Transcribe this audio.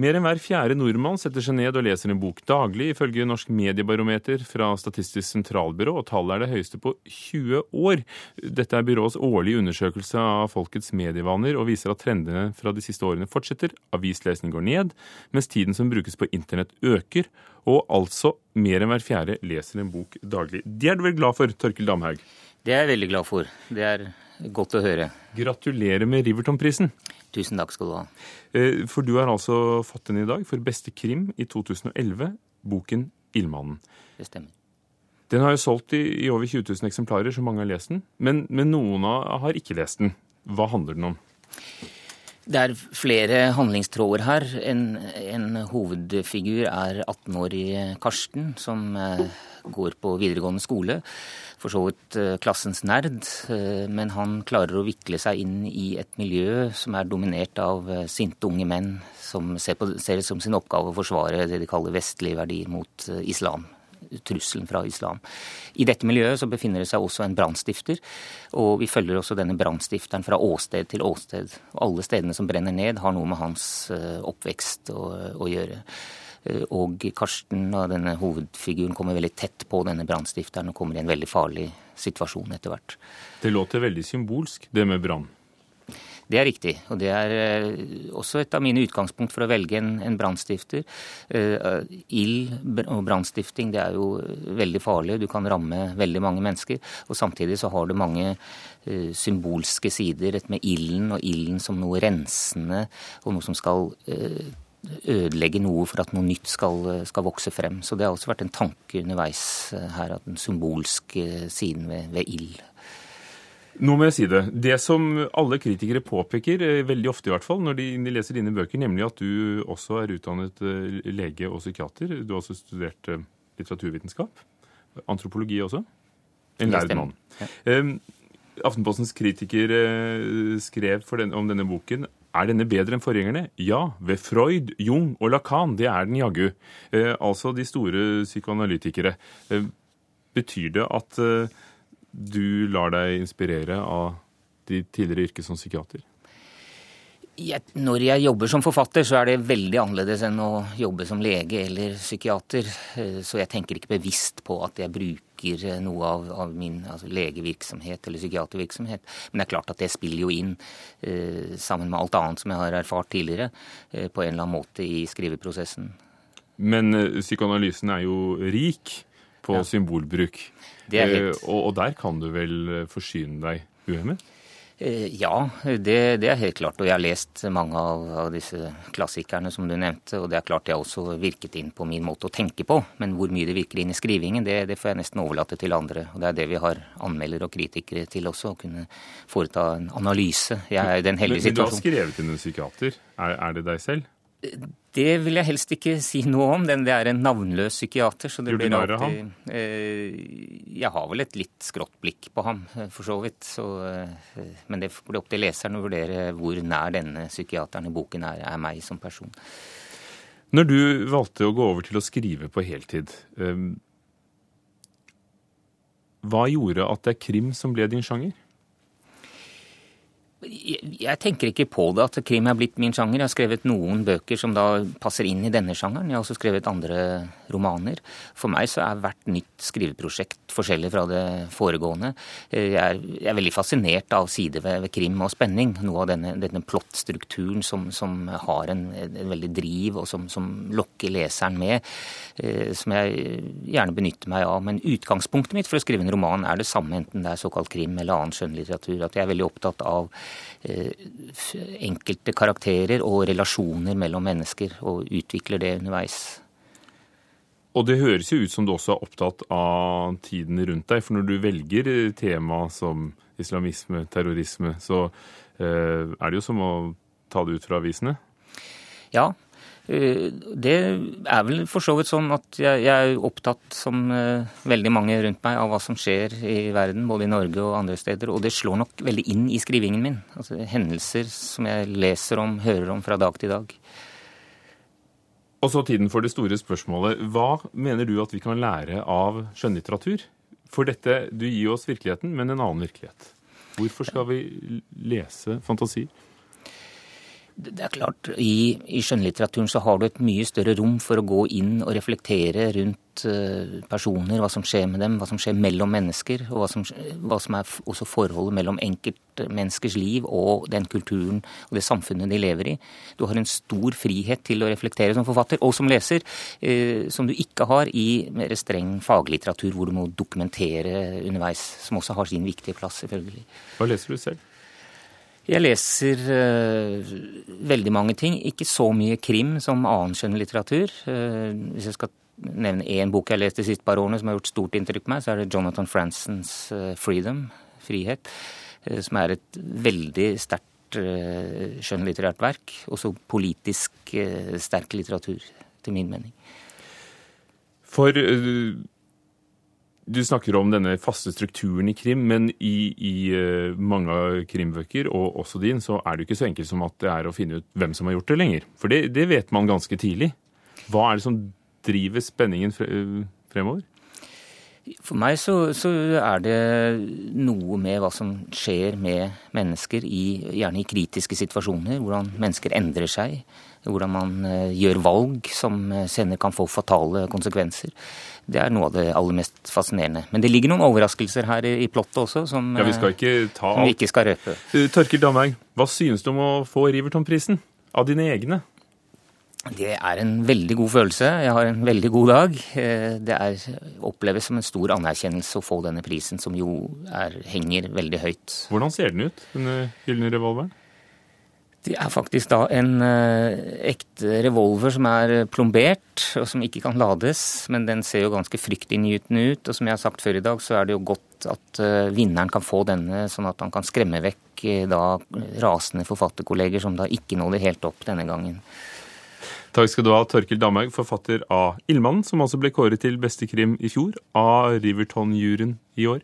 Mer enn hver fjerde nordmann setter seg ned og leser en bok daglig, ifølge Norsk mediebarometer fra Statistisk sentralbyrå, og tallet er det høyeste på 20 år. Dette er byråets årlige undersøkelse av folkets medievaner, og viser at trendene fra de siste årene fortsetter. Avislesning går ned, mens tiden som brukes på internett øker, og altså mer enn hver fjerde leser en bok daglig. Det er du vel glad for, Tørkel Damhaug? Det er jeg veldig glad for. Det er godt å høre. Gratulerer med Riverton-prisen. Tusen takk skal du ha. Eh, for du har altså fått den i dag for beste krim i 2011, boken 'Ildmannen'. Det stemmer. Den har jo solgt i, i over 20 000 eksemplarer, så mange har lest den. Men, men noen har ikke lest den. Hva handler den om? Det er flere handlingstråder her. En, en hovedfigur er 18-årige Karsten, som eh, går på videregående skole for så vidt eh, klassens nerd, eh, men han klarer å vikle seg inn i et miljø som er dominert av sinte unge menn som ser, på, ser det som sin oppgave å forsvare det de kaller vestlige verdier mot islam trusselen fra islam. I dette miljøet så befinner det seg også en brannstifter, og vi følger også denne brannstifteren fra åsted til åsted. Alle stedene som brenner ned, har noe med hans oppvekst å, å gjøre. Eh, og Karsten, denne hovedfiguren, kommer veldig tett på denne brannstifteren og kommer i en veldig farlig situasjon etter hvert. Det låter veldig symbolsk, det med brann? Det er riktig. Og det er eh, også et av mine utgangspunkt for å velge en, en brannstifter. Uh, ild og brannstifting det er jo veldig farlig. Du kan ramme veldig mange mennesker. Og samtidig så har du mange uh, symbolske sider. Dette med ilden og ilden som noe rensende og noe som skal ødelegge noe for at noe nytt skal, skal, vokse frem. Så det har også vært en tanke underveis eh, her, at den symbolske siden ved, ved ild. Nå må jeg si det. Det som alle kritikere påpeker, eh, veldig ofte i hvert fall, når de, de leser dine bøker, nemlig at du også er utdannet eh, lege og psykiater. Du har også studert litteraturvitenskap. Antropologi også. En lærd mann. Ja. Aftenpostens kritiker skrev den, om denne boken er denne bedre enn forgjengerne? Ja, ved Freud, Jung og Lacan. Det er den jaggu. Eh, altså de store psykoanalytikere. Eh, betyr det at eh, du lar deg inspirere av de tidligere yrket som psykiater? Jeg, når jeg jobber som forfatter, så er det veldig annerledes enn å jobbe som lege eller psykiater. Eh, så jeg tenker ikke bevisst på at jeg bruker eh, noe av, av min altså legevirksomhet eller psykiatervirksomhet. Men det er klart at det spiller jo inn, eh, sammen med alt annet som jeg har erfart tidligere, eh, på en eller annen måte i skriveprosessen. Men eh, psykoanalysen er jo rik på ja. symbolbruk. Det er. Eh, og, og der kan du vel forsyne deg uhemmet? Eh, ja, det, det, er helt klart. Og jeg har lest mange av, av, disse klassikerne som du nevnte. Og det er klart jeg har også virket inn på min måte å tenke på. Men hvor mye det virker inn i skrivingen, det, det får jeg nesten overlate til andre. Og det er det vi har anmeldere og kritikere til også, å kunne foreta en analyse. Jeg er i den heldige situasjonen. Men, men du har skrevet til en psykiater. Er, er det deg selv? Det vil jeg helst ikke si noe om. Det er en navnløs psykiater. så det blir alltid... Eh, jeg har vel et litt skrått blikk på ham, eh, for så vidt. Så, eh, men det blir opp til leseren å vurdere hvor nær denne psykiateren i boken er, er meg som person. Når du valgte å gå over til å skrive på heltid, hva gjorde at det er krim som ble din sjanger? Jeg tenker ikke på det at krim er blitt min sjanger. Jeg har skrevet noen bøker som da passer inn i denne sjangeren. Jeg har også skrevet andre romaner. For meg så er hvert nytt skriveprosjekt forskjellig fra det foregående. Jeg er, jeg er veldig fascinert av sider ved, ved, krim og spenning. Noe av denne, denne plottstrukturen som, som, har en, en, veldig driv, og som, som, lokker leseren med. Eh, som jeg gjerne benytter meg av. Men utgangspunktet mitt for å skrive en roman er det samme, enten det er såkalt krim eller annen skjønnlitteratur. At jeg er veldig opptatt av enkelte karakterer og relasjoner mellom mennesker, og utvikler det underveis. Og det høres jo ut som du også er opptatt av tiden rundt deg. For når du velger tema som islamisme, terrorisme, så eh, er det jo som å ta det ut fra avisene? Ja, Eh, det er vel for så vidt sånn at jeg, er opptatt, som eh, veldig mange rundt meg, av hva som skjer i verden, både i Norge og andre steder. Og det slår nok veldig inn i skrivingen min. Altså hendelser som jeg leser om, hører om fra dag til dag. Og så tiden for det store spørsmålet. Hva mener du at vi kan lære av skjønnlitteratur? For dette, du gir oss virkeligheten, men en annen virkelighet. Hvorfor skal vi lese fantasier? Det er klart, i, i, skjønnlitteraturen så har du et mye større rom for å gå inn og reflektere rundt uh, personer, hva som skjer med dem, hva som skjer mellom mennesker, og hva som, hva som er også forholdet mellom enkeltmenneskers liv og den kulturen og det samfunnet de lever i. Du har en stor frihet til å reflektere som forfatter, og som leser, eh, som du ikke har i mer streng faglitteratur, hvor du må dokumentere underveis, som også har sin viktige plass, selvfølgelig. Hva leser du selv? Jeg leser uh, veldig mange ting. Ikke så mye krim som annen skjønnlitteratur. Uh, hvis jeg skal nevne én bok jeg har lest de siste par årene som har gjort stort inntrykk på meg, så er det Jonathan Fransons uh, 'Freedom', frihet, som er et veldig sterkt skjønnlitterært verk. Også politisk sterk litteratur, til min mening. For du snakker om denne faste strukturen i krim, men i, i uh, mange krimbøker, og også din, så er det jo ikke så enkelt som at det er å finne ut hvem som har gjort det lenger. For det, det vet man ganske tidlig. Hva er det som driver spenningen eh, fremover? For meg så, så, er det noe med hva som skjer med mennesker, i, gjerne i kritiske situasjoner. Hvordan mennesker endrer seg. Hvordan man uh, gjør valg som senere kan få fatale konsekvenser. Det er noe av det aller mest fascinerende. Men det ligger noen overraskelser her i, plottet også, som, ja, vi, skal ikke ta som vi ikke skal røpe. Torkild Damhaug, hva synes du om å få Riverton-prisen? Av dine egne? Det er en veldig god følelse. Jeg har en veldig god dag. Eh, det er, oppleves som en stor anerkjennelse å få denne prisen, som jo er, henger veldig høyt. Hvordan ser den ut, denne gylne revolveren? Det er faktisk da en uh, ekte revolver som er plombert, og som ikke kan lades. Men den ser jo ganske fryktinngytende ut. Og som jeg har sagt før i dag, så er det jo godt at uh, vinneren kan få denne, sånn at han kan skremme vekk da rasende forfatterkolleger som da ikke nådde helt opp denne gangen. Takk skal du ha, Torkild Damhaug, forfatter av 'Ildmannen', som altså ble kåret til beste krim i fjor av Riverton-juryen i år.